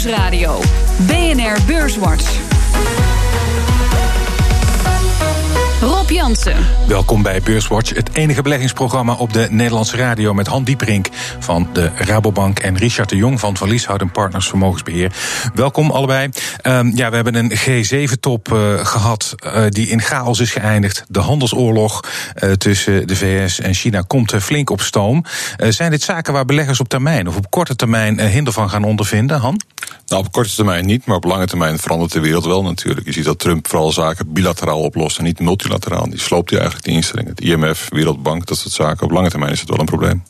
Nieuwsradio. BNR Beurswatch. Jansen. Welkom bij Beurswatch, het enige beleggingsprogramma op de Nederlandse radio met Han Dieperink van de Rabobank en Richard de Jong van Verlieshouden Partners Vermogensbeheer. Welkom allebei. Um, ja, we hebben een G7-top uh, eh, gehad uh, die in chaos is geëindigd. De handelsoorlog uh, tussen de VS en China komt flink op stoom. zijn dit zaken waar beleggers op termijn of op korte termijn hinder van gaan ondervinden, Han? Nou, op korte termijn niet, maar op lange termijn verandert de wereld wel natuurlijk. Je ziet dat Trump vooral zaken bilateraal oplost en niet multilateraal. Die sloopt hij eigenlijk de instellingen. Het IMF, Wereldbank, dat soort zaken. Op lange termijn is het wel een probleem.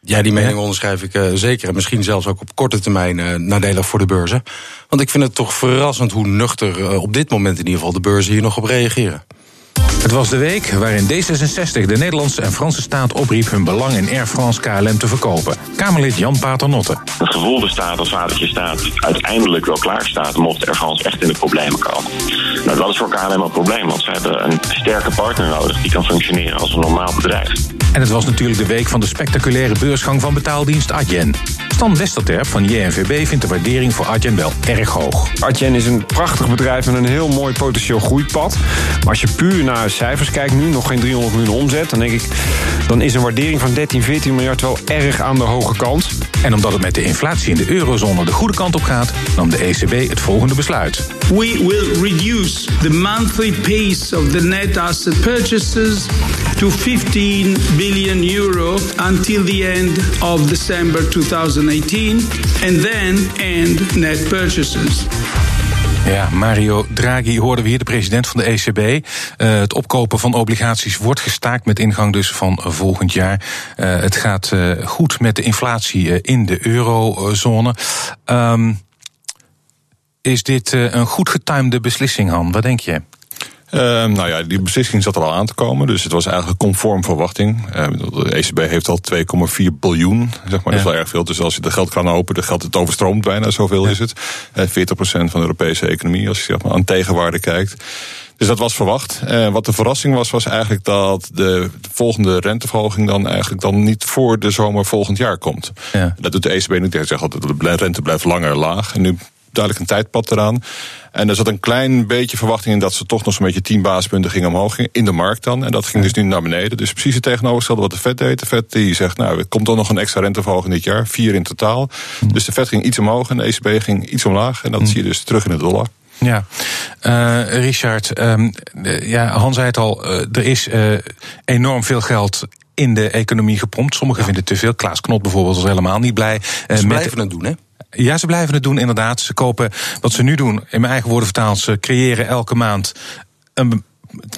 Ja, die mening onderschrijf ik uh, zeker. En misschien zelfs ook op korte termijn uh, nadelig voor de beurzen. Want ik vind het toch verrassend hoe nuchter uh, op dit moment in ieder geval de beurzen hier nog op reageren. Het was de week waarin D66 de Nederlandse en Franse staat opriep hun belang in Air France KLM te verkopen. Kamerlid Jan Paternotte. Het gevoel bestaat als vadertje staat uiteindelijk wel klaar staat, mocht Air France echt in de problemen komen. Nou, dat is voor KLM een probleem, want ze hebben een sterke partner nodig die kan functioneren als een normaal bedrijf. En het was natuurlijk de week van de spectaculaire beursgang van betaaldienst Adyen. Stan Westerterp van JNVB vindt de waardering voor Adyen wel erg hoog. Adyen is een prachtig bedrijf met een heel mooi potentieel groeipad. Maar als je puur naar cijfers kijkt nu, nog geen 300 miljoen omzet... dan denk ik, dan is een waardering van 13, 14 miljard wel erg aan de hoge kant. En omdat het met de inflatie in de eurozone de goede kant op gaat... nam de ECB het volgende besluit. We will reduce the monthly pace of the net asset purchases to 15 billion euro until the end of December 2018 and then end net purchases. Ja, Mario Draghi hoorden we hier, de president van de ECB. Uh, het opkopen van obligaties wordt gestaakt met ingang dus van volgend jaar. Uh, het gaat uh, goed met de inflatie in de eurozone. Um, is dit een goed getimede beslissing, Han? Wat denk je? Uh, nou ja, die beslissing zat er al aan te komen. Dus het was eigenlijk conform verwachting. Uh, de ECB heeft al 2,4 biljoen. Zeg maar, ja. Dat is wel erg veel. Dus als je de geldkraan open, de geld het overstroomt bijna, zoveel ja. is het. Uh, 40% van de Europese economie, als je zeg maar, aan tegenwaarde kijkt. Dus dat was verwacht. Uh, wat de verrassing was, was eigenlijk dat de volgende renteverhoging dan eigenlijk dan niet voor de zomer volgend jaar komt. Ja. Dat doet de ECB niet. Hij zegt altijd de rente blijft langer laag. En nu duidelijk een tijdpad eraan. En er zat een klein beetje verwachting in dat ze toch nog zo'n beetje 10 basispunten gingen omhoog in de markt dan. En dat ging dus nu naar beneden. Dus precies het tegenovergestelde wat de Fed deed. De Fed die zegt, nou, er komt dan nog een extra renteverhoging dit jaar, vier in totaal. Dus de Fed ging iets omhoog en de ECB ging iets omlaag. En dat mm. zie je dus terug in de dollar. Ja, uh, Richard, um, ja, Hans zei het al, uh, er is uh, enorm veel geld in de economie gepompt. Sommigen ja. vinden het te veel. Klaas Knot bijvoorbeeld was helemaal niet blij. Ze blijven het doen, hè? Ja, ze blijven het doen, inderdaad. Ze kopen wat ze nu doen, in mijn eigen woorden vertaald, ze creëren elke maand een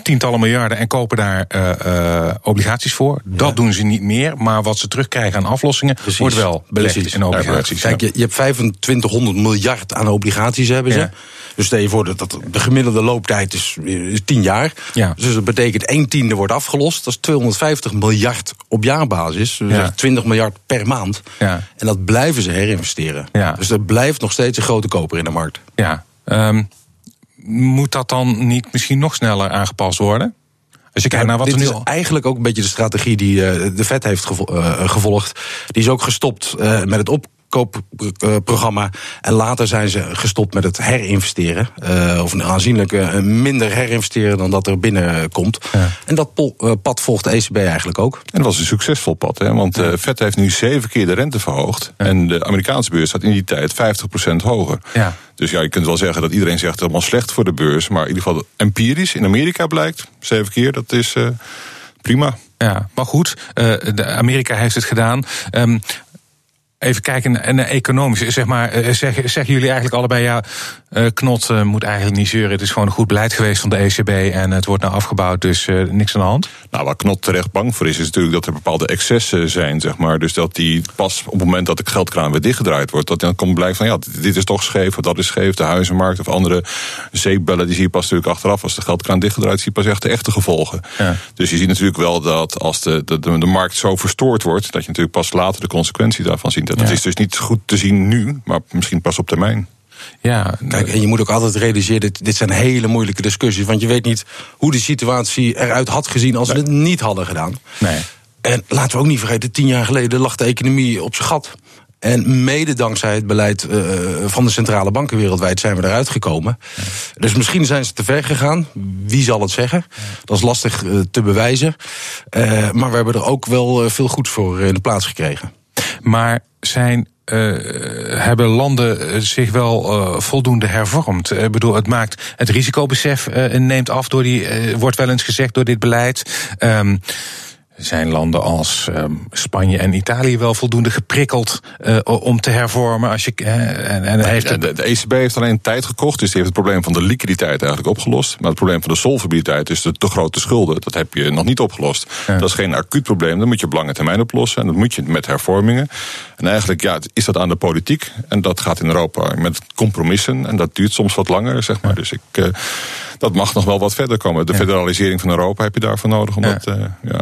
tientallen miljarden en kopen daar uh, uh, obligaties voor. Dat doen ze niet meer, maar wat ze terugkrijgen aan aflossingen Precies. wordt wel belegd Precies. in obligaties. Kijk, je, je hebt 2500 miljard aan obligaties hebben ze. Ja. Dus stel je voor dat, dat de gemiddelde looptijd is, is 10 jaar. Ja. Dus dat betekent 1 tiende wordt afgelost. Dat is 250 miljard op jaarbasis. Dus ja. 20 miljard per maand. Ja. En dat blijven ze herinvesteren. Dus er blijft nog steeds een grote koper in de markt. Ja. Um, moet dat dan niet misschien nog sneller aangepast worden? Als je kijkt naar wat dit er nu is eigenlijk ook een beetje de strategie die uh, de Fed heeft uh, gevolgd. Die is ook gestopt uh, met het op koopprogramma. En later zijn ze gestopt met het herinvesteren. Uh, of een aanzienlijk uh, minder herinvesteren dan dat er binnenkomt. Ja. En dat uh, pad volgt de ECB eigenlijk ook. En dat was een succesvol pad. Hè? Want ja. Fed heeft nu zeven keer de rente verhoogd. Ja. En de Amerikaanse beurs staat in die tijd 50% hoger. Ja. Dus ja, je kunt wel zeggen dat iedereen zegt het allemaal slecht voor de beurs. Maar in ieder geval empirisch in Amerika blijkt, zeven keer, dat is prima. Ja, maar goed, uh, Amerika heeft het gedaan. Um, Even kijken naar economisch. Zeg maar, zeggen, zeggen jullie eigenlijk allebei, ja, Knot moet eigenlijk niet zeuren. Het is gewoon een goed beleid geweest van de ECB en het wordt nou afgebouwd, dus uh, niks aan de hand? Nou, waar Knot terecht bang voor is, is natuurlijk dat er bepaalde excessen zijn, zeg maar. Dus dat die pas op het moment dat de geldkraan weer dichtgedraaid wordt, dat dan komt blijven van, ja, dit is toch scheef, of dat is scheef, de huizenmarkt of andere zeepbellen, die zie je pas natuurlijk achteraf. Als de geldkraan dichtgedraaid zie je pas echt de echte gevolgen. Ja. Dus je ziet natuurlijk wel dat als de, de, de, de markt zo verstoord wordt, dat je natuurlijk pas later de consequentie daarvan ziet. Dat ja. is dus niet goed te zien nu, maar misschien pas op termijn. Ja, kijk, en je moet ook altijd realiseren, dit, dit zijn hele moeilijke discussies. Want je weet niet hoe de situatie eruit had gezien als we het niet hadden gedaan. Nee. En laten we ook niet vergeten, tien jaar geleden lag de economie op zijn gat. En mede dankzij het beleid van de centrale banken wereldwijd zijn we eruit gekomen. Dus misschien zijn ze te ver gegaan. Wie zal het zeggen? Dat is lastig te bewijzen. maar we hebben er ook wel veel goeds voor in de plaats gekregen. Maar zijn uh, hebben landen zich wel uh, voldoende hervormd? Ik bedoel, het maakt het risicobesef neemt af door die, wordt wel eens gezegd door dit beleid. Um, zijn landen als um, Spanje en Italië wel voldoende geprikkeld uh, om te hervormen? Als je, uh, en, en heeft de, de, ECB heeft alleen tijd gekocht, dus die heeft het probleem van de liquiditeit eigenlijk opgelost. Maar het probleem van de solvabiliteit, dus de te grote schulden, dat heb je nog niet opgelost. Ja. Dat is geen acuut probleem, dat moet je op lange termijn oplossen. En dat moet je met hervormingen. En eigenlijk ja, is dat aan de politiek. En dat gaat in Europa met compromissen. En dat duurt soms wat langer, zeg maar. Ja. Dus ik. Uh, dat mag nog wel wat verder komen. De federalisering van Europa heb je daarvoor nodig. Om dat, ja.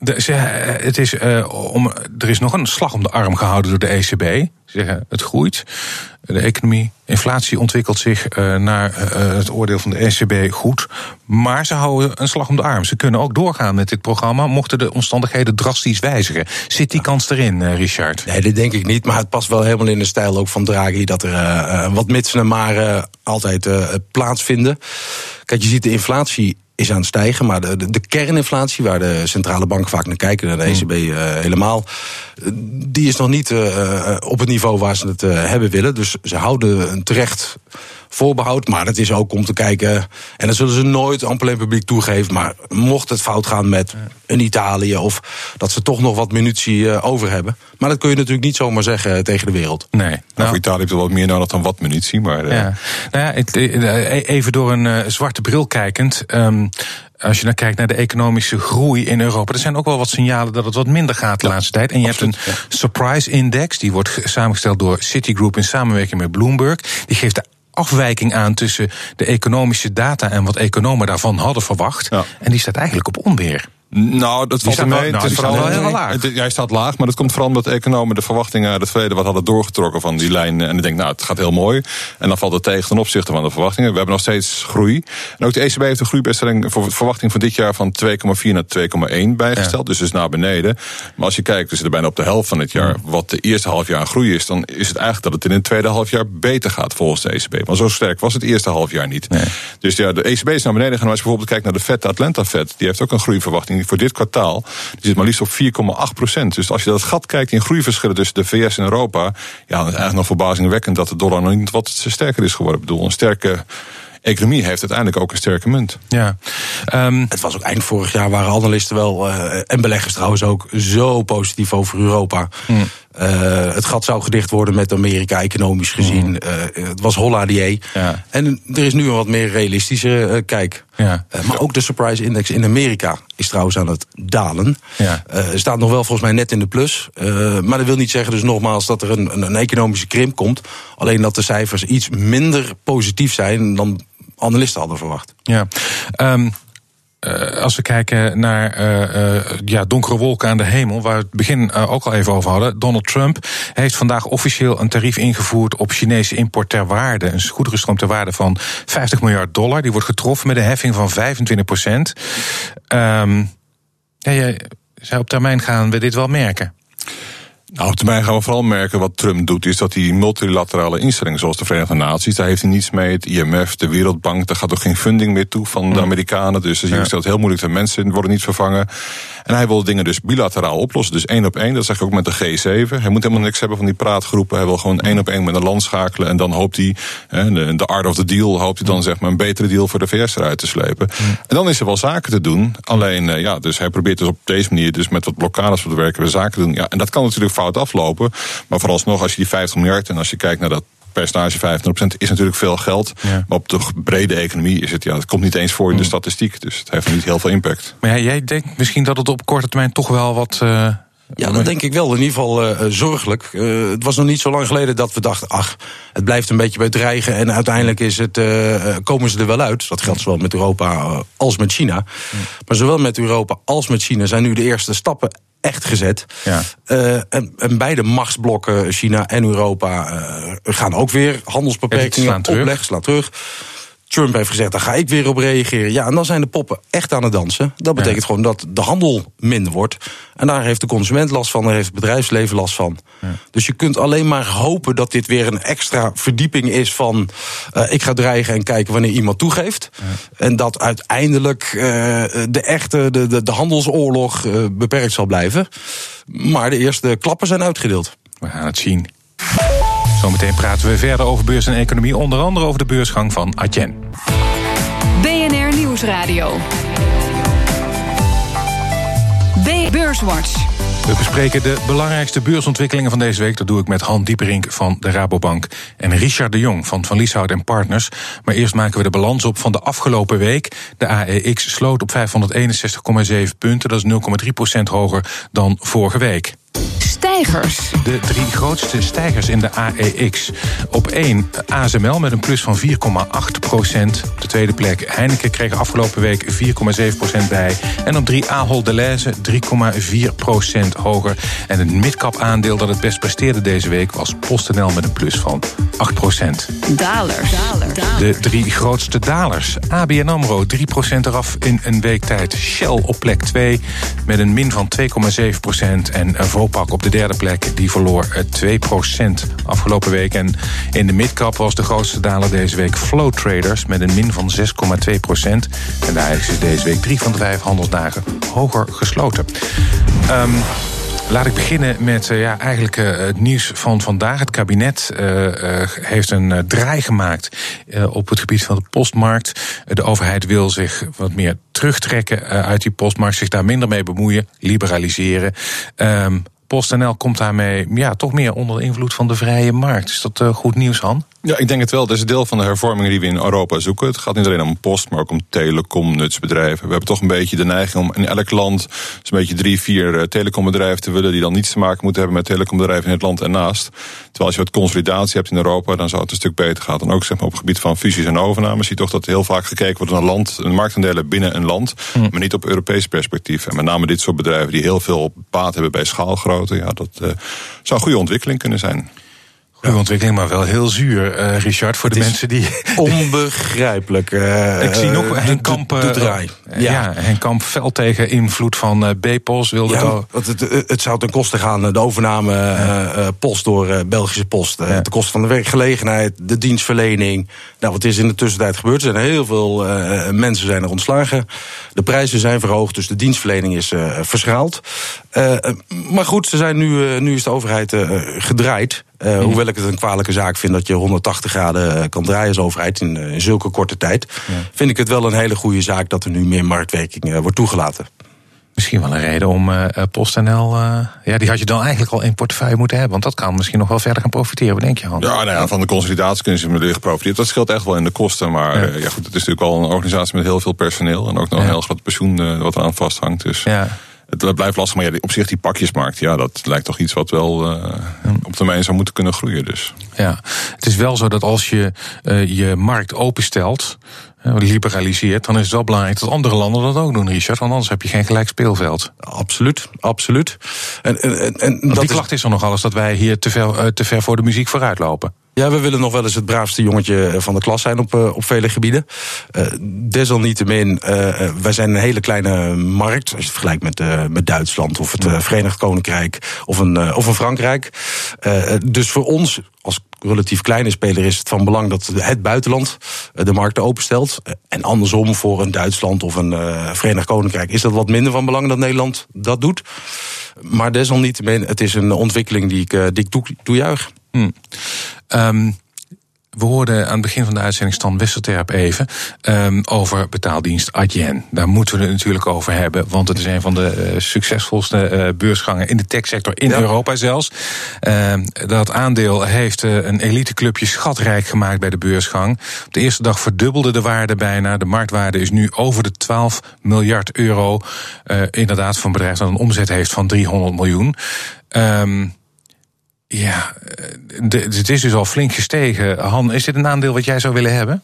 De, ze, het is, uh, om, er is nog een slag om de arm gehouden door de ECB. Ze zeggen het groeit. De economie, inflatie ontwikkelt zich uh, naar het oordeel van de ECB goed. Maar ze houden een slag om de arm. Ze kunnen ook doorgaan met dit programma, mochten de omstandigheden drastisch wijzigen. Zit die kans erin, Richard? Nee, dat denk ik niet. Maar het past wel helemaal in de stijl ook van Draghi dat er wat mitsen en maren altijd plaatsvinden. Kijk, je ziet de inflatie is aan het stijgen. Maar de, de, de, kerninflatie, waar de centrale bank vaak naar kijken, de ECB uh, helemaal, die is nog niet uh, op het niveau waar ze het uh, hebben willen. Dus ze houden een terecht voorbehoud. Maar het is ook om te kijken. En dat zullen ze nooit aan het publiek toegeven. Maar mocht het fout gaan met een Italië. of dat ze toch nog wat munitie over hebben. Maar dat kun je natuurlijk niet zomaar zeggen tegen de wereld. Nee. Nou, nou voor Italië heb je wat meer nodig dan wat munitie. Maar, ja. Nou ja, even door een zwarte bril kijkend. Um, als je dan kijkt naar de economische groei in Europa, er zijn ook wel wat signalen dat het wat minder gaat de ja, laatste tijd. En je absoluut, hebt een ja. surprise index, die wordt samengesteld door Citigroup in samenwerking met Bloomberg. Die geeft de afwijking aan tussen de economische data en wat economen daarvan hadden verwacht. Ja. En die staat eigenlijk op onweer. Nou, dat valt er mee. Nou, het is vooral heel laag. Jij staat laag, maar dat komt vooral omdat economen de verwachtingen uit het verleden wat hadden doorgetrokken van die lijn. En ik denk, nou, het gaat heel mooi. En dan valt het tegen ten opzichte van de verwachtingen. We hebben nog steeds groei. En ook de ECB heeft een groeibestelling voor verwachting van dit jaar van 2,4 naar 2,1 bijgesteld. Ja. Dus is naar beneden. Maar als je kijkt, we zitten bijna op de helft van het jaar. Wat de eerste half jaar groei is, dan is het eigenlijk dat het in het tweede half jaar beter gaat volgens de ECB. Maar zo sterk was het eerste half jaar niet. Nee. Dus ja, de ECB is naar beneden gaan. Als je bijvoorbeeld kijkt naar de Fed, de Atlanta Fed, die heeft ook een groeiverwachting voor dit kwartaal. Die zit maar liefst op 4,8 procent. Dus als je dat gat kijkt in groeiverschillen tussen de VS en Europa. Ja, dan is eigenlijk nog verbazingwekkend dat de dollar nog niet wat sterker is geworden. Ik bedoel, een sterke economie heeft uiteindelijk ook een sterke munt. Ja. Um, het was ook eind vorig jaar waren analisten wel, uh, en beleggers trouwens ook, zo positief over Europa. Mm. Uh, het gat zou gedicht worden met Amerika, economisch gezien. Mm. Uh, het was holladier. Ja. En er is nu een wat meer realistische kijk. Ja. maar ook de surprise index in Amerika is trouwens aan het dalen. Ja. staat nog wel volgens mij net in de plus. maar dat wil niet zeggen dus nogmaals dat er een, een, een economische krimp komt. Alleen dat de cijfers iets minder positief zijn dan analisten hadden verwacht. Ja. Um, uh, als we kijken naar uh, uh, ja, donkere wolken aan de hemel, waar we het begin ook al even over hadden. Donald Trump heeft vandaag officieel een tarief ingevoerd op Chinese import ter waarde. Een goederenstroom ter waarde van 50 miljard dollar. Die wordt getroffen met een heffing van 25 procent. Um, ja, op termijn gaan we dit wel merken. Nou, op termijn gaan we vooral merken wat Trump doet, is dat die multilaterale instellingen, zoals de Verenigde Naties, daar heeft hij niets mee. Het IMF, de Wereldbank, daar gaat ook geen funding meer toe van de Amerikanen. Dus je stelt heel moeilijk de mensen worden niet vervangen. En hij wil dingen dus bilateraal oplossen, dus één op één. Dat zeg ik ook met de G7. Hij moet helemaal niks hebben van die praatgroepen. Hij wil gewoon één op één met een land schakelen. En dan hoopt hij, de, de art of the deal, hoopt hij dan zeg maar een betere deal voor de VS eruit te slepen. En dan is er wel zaken te doen. Alleen, eh, ja, dus hij probeert dus op deze manier, dus met wat blokkades te werken, we zaken te doen. Ja, en dat kan natuurlijk fout aflopen. Maar vooralsnog, als je die 50 miljard en als je kijkt naar dat percentage 25% is natuurlijk veel geld. Ja. Maar op de brede economie is het, ja, het komt niet eens voor in de mm. statistiek. Dus het heeft niet heel veel impact. Maar ja, jij denkt misschien dat het op korte termijn toch wel wat. Uh... Ja, dat denk ik wel. In ieder geval uh, zorgelijk. Uh, het was nog niet zo lang geleden dat we dachten... ach, het blijft een beetje bij dreigen... en uiteindelijk is het, uh, komen ze er wel uit. Dat geldt zowel met Europa als met China. Mm. Maar zowel met Europa als met China... zijn nu de eerste stappen echt gezet. Ja. Uh, en, en, beide machtsblokken, China en Europa, uh, gaan ook weer handelsbeperkingen opleggen, slaan terug. Trump heeft gezegd, daar ga ik weer op reageren. Ja, en dan zijn de poppen echt aan het dansen. Dat betekent gewoon dat de handel minder wordt. En daar heeft de consument last van, daar heeft het bedrijfsleven last van. Dus je kunt alleen maar hopen dat dit weer een extra verdieping is van... Uh, ik ga dreigen en kijken wanneer iemand toegeeft. En dat uiteindelijk uh, de echte, de, de, de handelsoorlog uh, beperkt zal blijven. Maar de eerste klappen zijn uitgedeeld. We gaan het zien. Zometeen praten we verder over beurs en economie, onder andere over de beursgang van Adyen. BNR Nieuwsradio. B Beurswatch. We bespreken de belangrijkste beursontwikkelingen van deze week. Dat doe ik met Han Dieperink van de Rabobank en Richard de Jong van Van Lieshout en Partners. Maar eerst maken we de balans op van de afgelopen week. De AEX sloot op 561,7 punten. Dat is 0,3% hoger dan vorige week. De drie grootste stijgers in de AEX. Op 1 ASML met een plus van 4,8 procent. De tweede plek Heineken kreeg afgelopen week 4,7 procent bij. En op 3 Ahold Delhaize 3,4 procent hoger. En het midcap aandeel dat het best presteerde deze week... was PostNL met een plus van 8 procent. Dalers. De drie grootste dalers. ABN AMRO 3 procent eraf in een week tijd. Shell op plek 2 met een min van 2,7 procent. En Vopak op de derde plek, die verloor 2 procent afgelopen week. En in de midcap was de grootste daler deze week Flow Traders... met een min van 6,2 procent. En daar is deze week drie van de vijf handelsdagen hoger gesloten. Um, Laat ik beginnen met uh, ja, eigenlijk uh, het nieuws van vandaag. Het kabinet uh, heeft een draai gemaakt op het gebied van de postmarkt. de overheid wil zich wat meer terugtrekken uit die postmarkt, zich daar minder mee bemoeien, liberaliseren. Um, PostNL komt daarmee ja, toch meer onder de invloed van de vrije markt. Is dat goed nieuws, Han? Ja, ik denk het wel. Dat is een deel van de hervormingen die we in Europa zoeken. Het gaat niet alleen om post, maar ook om telecom, nutsbedrijven. We hebben toch een beetje de neiging om in elk land zo'n beetje drie, vier telecombedrijven te willen... die dan niets te maken moeten hebben met telecombedrijven in het land en naast. Terwijl als je wat consolidatie hebt in Europa, dan zou het een stuk beter gaan. En ook zeg maar, op het gebied van fusies en overnames zie je toch dat heel vaak gekeken wordt naar land, marktaandelen binnen een land, maar niet op Europees perspectief. En met name dit soort bedrijven die heel veel baat hebben bij schaalgrootte, ja, dat uh, zou een goede ontwikkeling kunnen zijn. Goede ontwikkeling, maar wel heel zuur, uh, Richard, voor de mensen die... Onbegrijpelijk. Uh, ik zie nog Henk Kamp... De, de, draai. Ja. ja, Henk Kamp fel tegen invloed van B-Post. Wilde ja, het, het, het, zou ten koste gaan, de overname ja. post door Belgische Post. Ja. Ten koste van de werkgelegenheid, de dienstverlening. Nou, wat is in de tussentijd gebeurd? Er zijn heel veel mensen zijn er ontslagen. De prijzen zijn verhoogd, dus de dienstverlening is verschraald. maar goed, ze zijn nu, nu is de overheid gedraaid. Uh, mm. Hoewel ik het een kwalijke zaak vind dat je 180 graden kan draaien als overheid in, in zulke korte tijd, ja. vind ik het wel een hele goede zaak dat er nu meer marktwerking uh, wordt toegelaten. Misschien wel een reden om uh, PostNL. Uh, ja, die had je dan eigenlijk al in portefeuille moeten hebben. Want dat kan misschien nog wel verder gaan profiteren. Wat denk je, Hans? Ja, nou ja, van de consolidatie kunnen ze meer geprofiteerd. Dat scheelt echt wel in de kosten. Maar ja. Uh, ja, goed, het is natuurlijk wel een organisatie met heel veel personeel. En ook nog ja. een heel groot pensioen wat eraan vasthangt. Dus ja het blijft lastig, maar ja, op zich die pakjesmarkt, ja, dat lijkt toch iets wat wel uh, op termijn zou moeten kunnen groeien. Dus. Ja, het is wel zo dat als je uh, je markt openstelt, uh, liberaliseert, dan is het wel belangrijk dat andere landen dat ook doen, Richard. Want anders heb je geen gelijk speelveld. Absoluut, absoluut. En, en, en dat die klacht is er nog alles dat wij hier te ver, te ver voor de muziek vooruit lopen. Ja, we willen nog wel eens het braafste jongetje van de klas zijn op, op vele gebieden. Uh, desalniettemin, wij zijn een hele kleine markt. Als je het vergelijkt met, met Duitsland of het Verenigd Koninkrijk of een, of een Frankrijk. dus voor ons als relatief kleine speler is het van belang dat het buitenland de markten openstelt. En andersom voor een Duitsland of een Verenigd Koninkrijk is dat wat minder van belang dat Nederland dat doet. Maar desalniettemin, het is een ontwikkeling die ik, die ik toe, toejuich. Hmm. Um, we hoorden aan het begin van de uitzending Stan Wisselterp even um, over betaaldienst Adyen. Daar moeten we het natuurlijk over hebben, want het is een van de uh, succesvolste uh, beursgangen in de techsector in ja. Europa zelfs. Uh, dat aandeel heeft uh, een eliteclubje schatrijk gemaakt bij de beursgang. Op de eerste dag verdubbelde de waarde bijna. De marktwaarde is nu over de 12 miljard euro. inderdaad, van een bedrijf dat een omzet heeft van 300 miljoen. Um, ja, het is dus al flink gestegen. Han, is dit een aandeel wat jij zou willen hebben?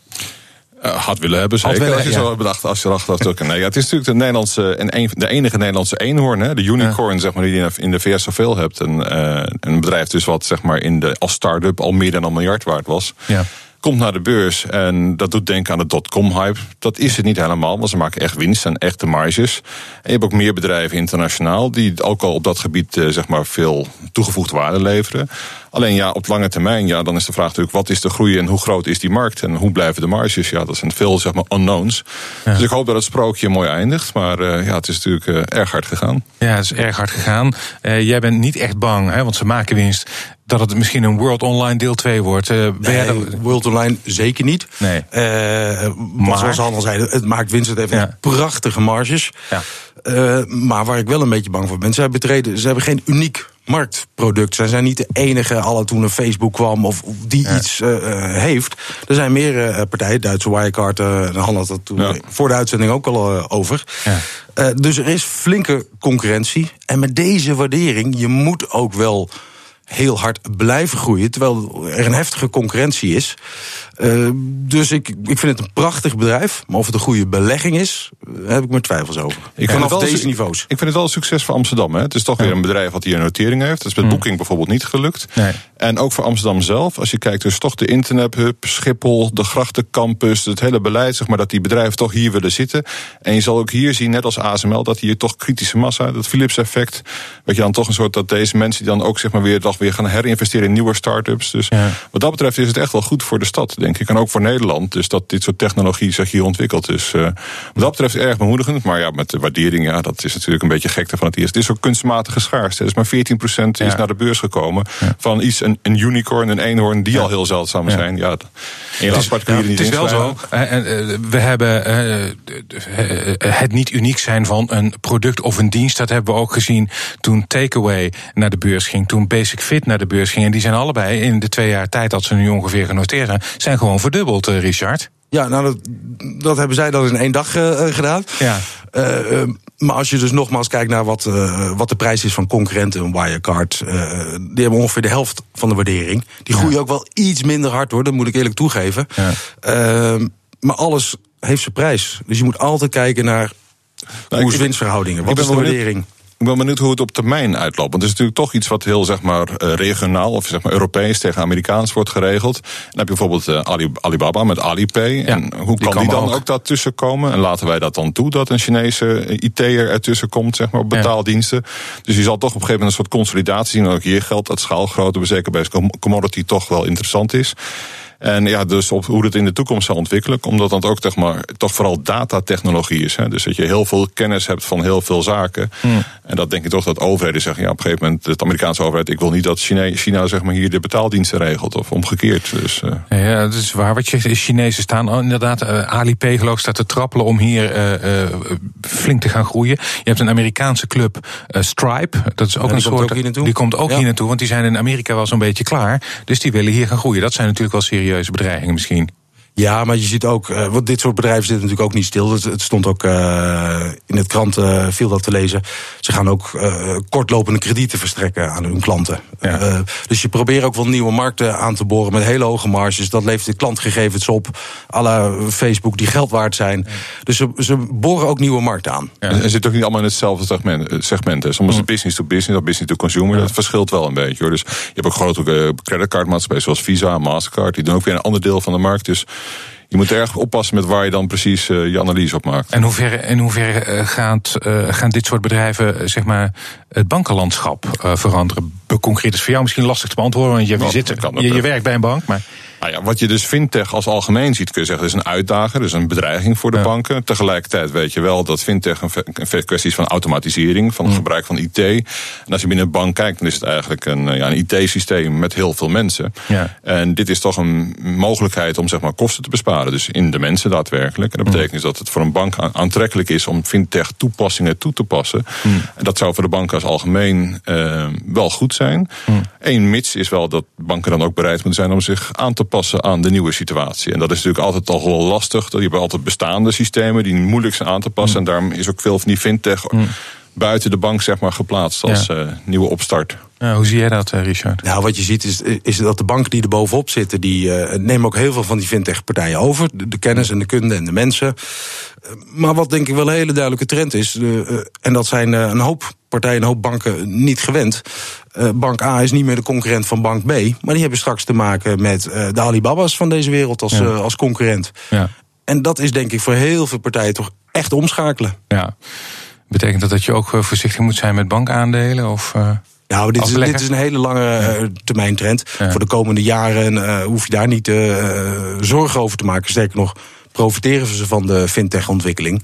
Uh, had willen hebben, zeker. Willen, als je ja. zo bedacht, als je erachter had nee, ja, Het is natuurlijk de, Nederlandse, en de enige Nederlandse eenhoorn, hè, de unicorn, ja. zeg maar, die je in de VS zoveel hebt. En, uh, een bedrijf dus wat zeg maar, in de, als start-up al meer dan een miljard waard was. Ja komt naar de beurs en dat doet denken aan de dotcom-hype. Dat is het niet helemaal, want ze maken echt winst en echte marges. En je hebt ook meer bedrijven internationaal die ook al op dat gebied eh, zeg maar veel toegevoegde waarde leveren. Alleen ja, op lange termijn, ja, dan is de vraag natuurlijk wat is de groei en hoe groot is die markt en hoe blijven de marges? Ja, dat zijn veel zeg maar unknowns. Dus ik hoop dat het sprookje mooi eindigt, maar uh, ja, het is natuurlijk uh, erg hard gegaan. Ja, het is erg hard gegaan. Uh, jij bent niet echt bang, hè, want ze maken winst dat het misschien een World Online deel 2 wordt. Uh, nee. World Online zeker niet. Nee. Uh, maar zoals al zei, het maakt winst. Het heeft ja. prachtige marges. Ja. Uh, maar waar ik wel een beetje bang voor ben, ze hebben, betreden, ze hebben geen uniek marktproduct. Ze zijn niet de enige, alle toen een Facebook kwam of die ja. iets uh, heeft. Er zijn meer uh, partijen, Duitse Wirecard, uh, Han had dat toen ja. voor de uitzending ook al over. Ja. dus er is flinke concurrentie. En met deze waardering, je moet ook wel heel hard blijven groeien. Terwijl er een heftige concurrentie is. Uh, dus ik, ik vind het een prachtig bedrijf. Maar of het een goede belegging is, heb ik mijn twijfels over. Ik Vanaf vind deze niveaus. Ik vind het wel een succes voor Amsterdam. Hè. Het is toch ja. weer een bedrijf wat hier een notering heeft. Dat is met Booking bijvoorbeeld niet gelukt. Nee. En ook voor Amsterdam zelf. Als je kijkt, dus toch de internethub, Schiphol, de grachtencampus, het hele beleid, zeg maar, dat die bedrijven toch hier willen zitten. En je zal ook hier zien, net als ASML, dat hier toch kritische massa, dat Philips effect, weet je dan toch een soort dat deze mensen die dan ook zeg maar weer, toch weer gaan herinvesteren in nieuwe start-ups. Dus ja. wat dat betreft is het echt wel goed voor de stad, denk ik. En ook voor Nederland. Dus dat dit soort technologie zich hier ontwikkelt. Dus uh, wat dat betreft erg bemoedigend. Maar ja, met de waardering, ja, dat is natuurlijk een beetje gekte van het eerste. Het is ook kunstmatige schaarste. Dus maar 14% is naar de beurs gekomen. Ja. Van iets, een, een unicorn, een eenhoorn, die al heel zeldzaam Ja. zijn. Ja, helaas particulieren niet het is wel zo. eh, en, eh, we hebben eh, eh, het niet uniek zijn van een product of een dienst. Dat hebben we ook gezien toen Takeaway naar de beurs ging. Toen Basic Fit naar de beurs ging. En die zijn allebei in de twee jaar tijd dat ze nu ongeveer genoteerd zijn. Zijn gewoon verdubbeld, eh, Richard. Ja, nou, dat, dat hebben zij dan in één dag uh, gedaan. Ja. Uh, maar als je dus nogmaals kijkt naar wat, wat de prijs is van concurrenten, een Wirecard, die hebben ongeveer de helft van de waardering. Die groeien ja. ook wel iets minder hard hoor, dat moet ik eerlijk toegeven. Ja. Ehm, maar alles heeft zijn prijs. Dus je moet altijd kijken naar Nou, koers-winstverhoudingen. Wat ben is de waardering? Ik ben benieuwd hoe het op termijn uitloopt. Want het is natuurlijk toch iets wat heel zeg maar, eh, regionaal of zeg maar, Europees tegen Amerikaans wordt geregeld. Dan heb je bijvoorbeeld eh, Ali- Alibaba met Alipay. en hoe kan die dan ook. ook daartussen komen? En laten wij dat dan toe dat een Chinese eh, IT'er ertussen komt zeg maar, op Ja. betaaldiensten? Dus je zal toch op een gegeven moment een soort consolidatie zien. En ook hier geldt dat schaalgrootte, zeker bij com- commodity, toch wel interessant is. En ja, dus op hoe het in de toekomst zal ontwikkelen. Omdat dat ook zeg maar, toch vooral datatechnologie is. Hè? Dus dat je heel veel kennis hebt van heel veel zaken. En dat denk ik toch dat overheden zeggen. Ja, op een gegeven moment, de Amerikaanse overheid. Ik wil niet dat China, China zeg maar, hier de betaaldiensten regelt. Of omgekeerd. Dus, eh, Ja, dat is waar wat je zegt. Chinezen staan oh, inderdaad, uh, Alipay geloof ik staat te trappelen om hier uh, uh, flink te gaan groeien. Je hebt een Amerikaanse club, uh, Stripe. Dat is ook Ja, een die komt soort. ook hier naartoe. Die komt ook Ja. hier naartoe, want die zijn in Amerika wel zo'n beetje klaar. Dus die willen hier gaan groeien. Dat zijn natuurlijk wel bedreigingen misschien. Ja, maar je ziet ook, uh, want dit soort bedrijven zitten natuurlijk ook niet stil. Het, het stond ook uh, in het krant, uh, viel dat te lezen. Ze gaan ook uh, kortlopende kredieten verstrekken aan hun klanten. Ja. Uh, dus je probeert ook wel nieuwe markten aan te boren met hele hoge marges. Dat levert de klantgegevens op, à la Facebook, die geld waard zijn. Dus ze, ze boren ook nieuwe markten aan. Ja. En zit ook niet allemaal in hetzelfde segment. eh, segment hè. Soms is het business to business of business to consumer. Dat verschilt wel een beetje. Hoor. Dus je hebt ook grote creditcardmaatschappijen zoals Visa en Mastercard. Die doen ook weer een ander deel van de markt. Dus je moet erg oppassen met waar je dan precies uh, je analyse op maakt. En in hoeverre uh, gaat, uh, gaan dit soort bedrijven zeg maar, het bankenlandschap veranderen? Concreet is voor jou misschien lastig te beantwoorden, want je, Nou, zit, je, je werkt bij een bank. Maar Nou ja, wat je dus fintech als algemeen ziet, kun je zeggen, dat is een uitdager, dus een bedreiging voor de Ja. banken. Tegelijkertijd weet je wel dat fintech een, kwestie is van automatisering, van het gebruik van IT. En als je binnen een bank kijkt, dan is het eigenlijk een, eh, ja, een IT-systeem met heel veel mensen. Ja. En dit is toch een mogelijkheid om zeg maar, kosten te besparen, dus in de mensen daadwerkelijk. En dat betekent dus dat het voor een bank aan- aantrekkelijk is om fintech toepassingen toe te passen. En dat zou voor de banken als algemeen eh, wel goed zijn. Eén mits is wel dat banken dan ook bereid moeten zijn om zich aan te passen aan de nieuwe situatie. En dat is natuurlijk altijd al wel lastig. Dat je hebt altijd bestaande systemen die moeilijk zijn aan te passen. En daarom is ook veel van die fintech buiten de bank zeg maar, geplaatst als Ja. eh, nieuwe opstart. hoe zie jij dat, Richard? Nou, wat je ziet is, is dat de banken die er bovenop zitten, die nemen ook heel veel van die fintech-partijen over. De, kennis en de kunde en de mensen. Maar wat denk ik wel een hele duidelijke trend is, en dat zijn een hoop partijen, een hoop banken niet gewend. bank A is niet meer de concurrent van bank B, maar die hebben straks te maken met de Alibaba's van deze wereld als, als concurrent. Ja. En dat is denk ik voor heel veel partijen toch echt omschakelen. Ja. Betekent dat dat je ook eh, voorzichtig moet zijn met bankaandelen? Of, uh, nou, dit is, dit is, een hele lange uh, termijn trend. Voor de komende jaren hoef je daar niet zorgen over te maken. Sterker nog, profiteren ze van de fintech-ontwikkeling.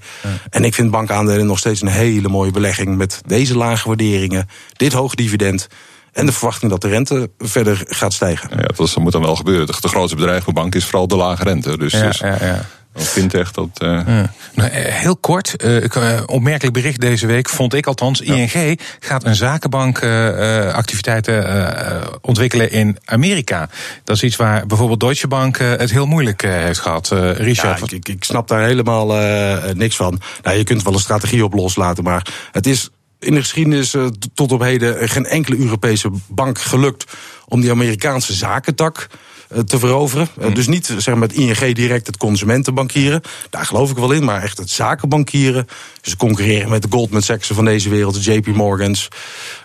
En ik vind bankaandelen nog steeds een hele mooie belegging... met deze lage waarderingen, dit hoog dividend... En de verwachting dat de rente verder gaat stijgen. Ja, dat moet dan wel gebeuren. De grootste bedrijf voor bank is vooral de lage rente. Dus, ja, dus ja, ja. Fintech, dat... Uh... Ja. Nou, eh, heel kort, uh, opmerkelijk bericht deze week, vond ik althans. ING gaat een zakenbankactiviteiten uh, ontwikkelen in Amerika. Dat is iets waar bijvoorbeeld Deutsche Bank het heel moeilijk heeft gehad. Richard? Ja, ik, ik, snap daar helemaal niks van. Nou, je kunt wel een strategie op loslaten, maar het is in de geschiedenis tot op heden geen enkele Europese bank gelukt om die Amerikaanse zakentak eh, te veroveren. Eh, mm. Dus niet zeg maar, met ING direct het consumentenbankieren. Daar geloof ik wel in, maar echt het zakenbankieren. Dus concurreren met de Goldman Sachs van deze wereld, de JP Morgans.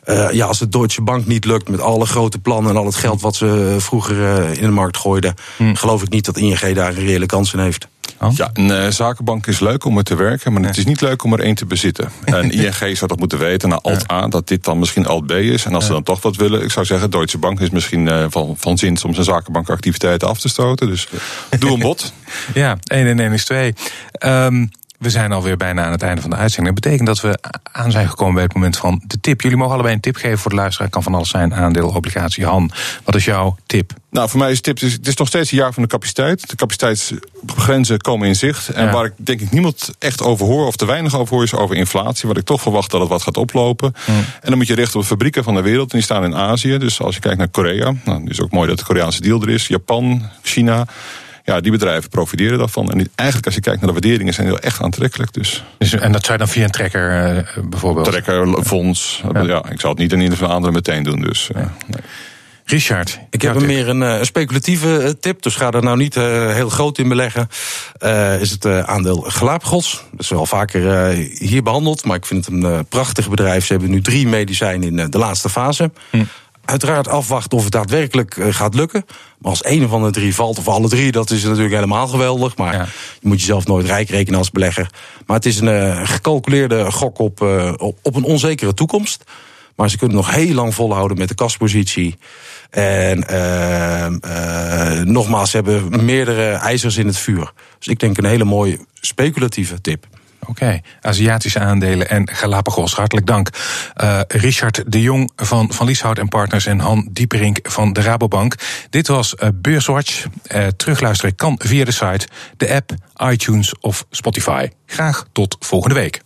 Uh, ja, als het Deutsche Bank niet lukt met alle grote plannen en al het geld wat ze vroeger in de markt gooiden, mm. geloof ik niet dat ING daar een reële kans in heeft. Oh. Ja, een uh, zakenbank is leuk om er te werken, maar het is niet leuk om er één te bezitten. En ING zou dat moeten weten, naar Alt A, dat dit dan misschien Alt B is. En als ze dan toch wat willen, ik zou zeggen, Deutsche Bank is misschien uh, van, van zin om zijn zakenbankactiviteiten af te stoten. Dus doe een bod. ja, 1 en 1 is 2. Um, we zijn alweer bijna aan het einde van de uitzending. Dat betekent dat we aan zijn gekomen bij het moment van de tip. Jullie mogen allebei een tip geven voor de luisteraar. Kan van alles zijn, aandeel, obligatie. Han, wat is jouw tip? Nou, voor mij is de tip, het is nog steeds een jaar van de capaciteit. De capaciteitsgrenzen komen in zicht. En waar ik denk ik niemand echt over hoor, of te weinig over hoor, is over inflatie. Wat ik toch verwacht dat het wat gaat oplopen. En dan moet je richten op de fabrieken van de wereld. En die staan in Azië. Dus als je kijkt naar Korea, nou, het is ook mooi dat de Koreaanse deal er is. Japan, China ja, die bedrijven profiteren daarvan. En eigenlijk, als je kijkt naar de waarderingen, zijn die wel echt aantrekkelijk. Dus. dus en dat zou je dan via een trekker uh, bijvoorbeeld? Trekker, fonds. Ja. ik zou het niet in ieder geval anderen meteen doen. Dus, uh, nee. Richard. Ik heb een meer een, een, speculatieve tip, dus ga er nou niet uh, heel groot in beleggen. Uh, is het uh, aandeel Galapagos. Dat is wel vaker hier behandeld, maar ik vind het een prachtig bedrijf. Ze hebben nu drie medicijnen in de laatste fase. Hm uiteraard afwachten of het daadwerkelijk eh, gaat lukken. Maar als een van de drie valt, of alle drie, dat is natuurlijk helemaal geweldig. Maar je moet jezelf nooit rijk rekenen als belegger. Maar het is een uh, gecalculeerde gok op, uh, op, een onzekere toekomst. Maar ze kunnen nog heel lang volhouden met de kaspositie. En uh, nogmaals, ze hebben meerdere ijzers in het vuur. Dus ik denk een hele mooie speculatieve tip. Oké, Aziatische aandelen en Galapagos. Hartelijk dank. Uh, Richard de Jong van Van Lieshout en Partners en Han Dieperink van de Rabobank. Dit was uh, Beurswatch. Uh, terugluisteren kan via de site, de app, iTunes of Spotify. Graag tot volgende week.